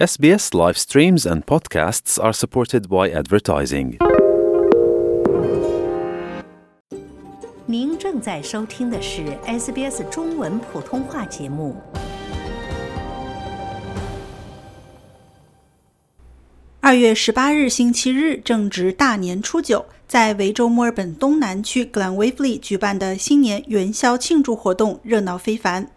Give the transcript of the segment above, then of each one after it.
SBS live streams and podcasts are supported by advertising. 您正在收听的是 SBS 中文普通话节目。二月十八日星期日，正值大年初九，在维州墨尔本东南区 Glenwaverley 举办的新年元宵庆祝活动热闹非凡。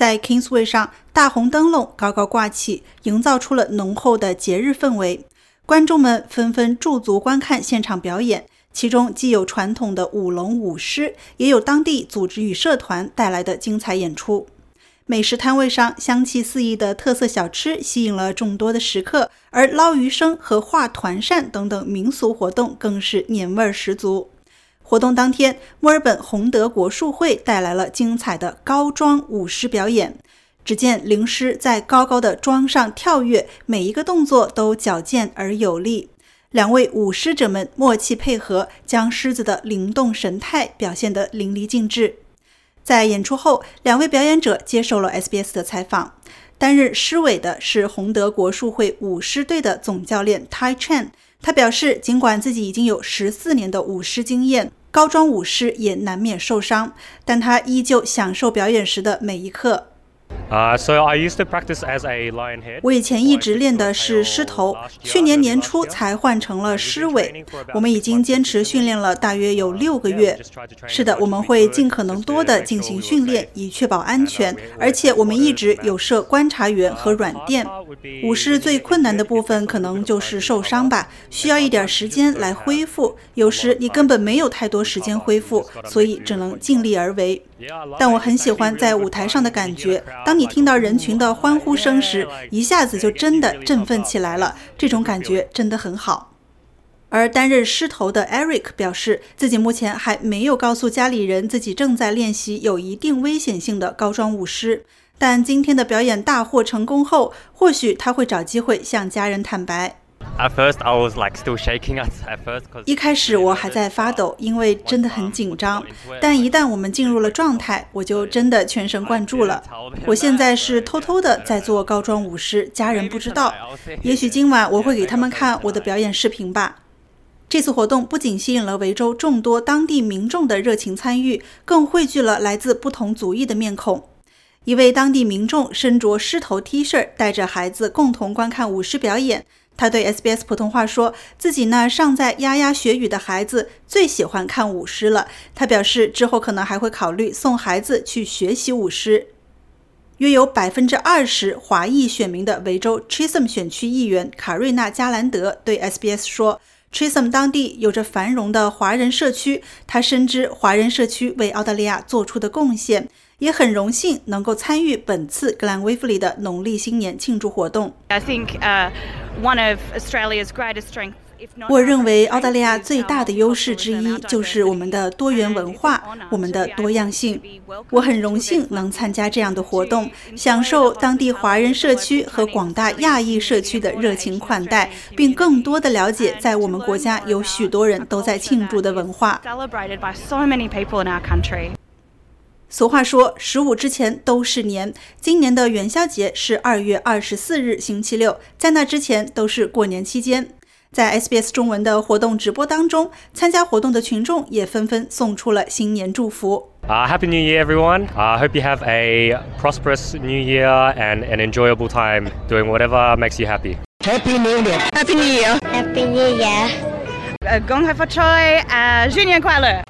在 Kingsway 上，大红灯笼高高挂起，营造出了浓厚的节日氛围。观众们纷纷驻足观看现场表演，其中既有传统的舞龙舞狮，也有当地组织与社团带来的精彩演出。美食摊位上，香气四溢的特色小吃吸引了众多的食客，而捞鱼生和画团扇等等民俗活动更是年味儿十足。活动当天，墨尔本洪德国术会带来了精彩的高桩舞狮表演。只见灵狮在高高的桩上跳跃，每一个动作都矫健而有力。两位舞狮者们默契配合，将狮子的灵动神态表现得淋漓尽致。在演出后，两位表演者接受了 SBS 的采访。担任狮尾的是洪德国术会舞狮队的总教练 Tai Chan。他表示，尽管自己已经有十四年的舞狮经验，高桩武士也难免受伤，但他依旧享受表演时的每一刻。Uh, so I used to practice as a lion head. 我以前一直练的是狮头，去年年初才换成了狮尾。我们已经坚持训练了大约有六个月。是的，我们会尽可能多的进行训练，以确保安全。而且我们一直有设观察员和软垫。舞狮最困难的部分可能就是受伤吧，需要一点时间来恢复。有时你根本没有太多时间恢复，所以只能尽力而为。但我很喜欢在舞台上的感觉。当你听到人群的欢呼声时，一下子就真的振奋起来了。这种感觉真的很好。而担任狮头的 Eric 表示，自己目前还没有告诉家里人自己正在练习有一定危险性的高桩舞狮。但今天的表演大获成功后，或许他会找机会向家人坦白。At first, I was like still shaking at at first. 一开始我还在发抖，因为真的很紧张。但一旦我们进入了状态，我就真的全神贯注了。我现在是偷偷的在做高桩舞狮，家人不知道。也许今晚我会给他们看我的表演视频吧。这次活动不仅吸引了维州众多当地民众的热情参与，更汇聚了来自不同族裔的面孔。一位当地民众身着狮头 T 恤，带着孩子共同观看舞狮表演。他对 SBS 普通话说：“自己那尚在牙牙学语的孩子最喜欢看舞狮了。”他表示，之后可能还会考虑送孩子去学习舞狮。约有百分之二十华裔选民的维州 Chisholm 选区议员卡瑞娜·加兰德对 SBS 说：“Chisholm 当地有着繁荣的华人社区，他深知华人社区为澳大利亚做出的贡献。”也很荣幸能够参与本次格兰威弗里的农历新年庆祝活动。I think uh, one of Australia's greatest strengths. 我认为澳大利亚最大的优势之一就是我们的多元文化，我们的多样性。我很荣幸能参加这样的活动，享受当地华人社区和广大亚裔社区的热情款待，并更多的了解在我们国家有许多人都在庆祝的文化。俗话说，十五之前都是年。今年的元宵节是二月二十四日，星期六，在那之前都是过年期间。在 SBS 中文的活动直播当中，参加活动的群众也纷纷送出了新年祝福。Uh, Happy New Year, everyone! I uh, hope you have a prosperous New Year and an enjoyable time doing whatever makes you happy. Happy New Year! Happy New Year! Happy New Year! 呃，恭贺发财，呃，新年快乐！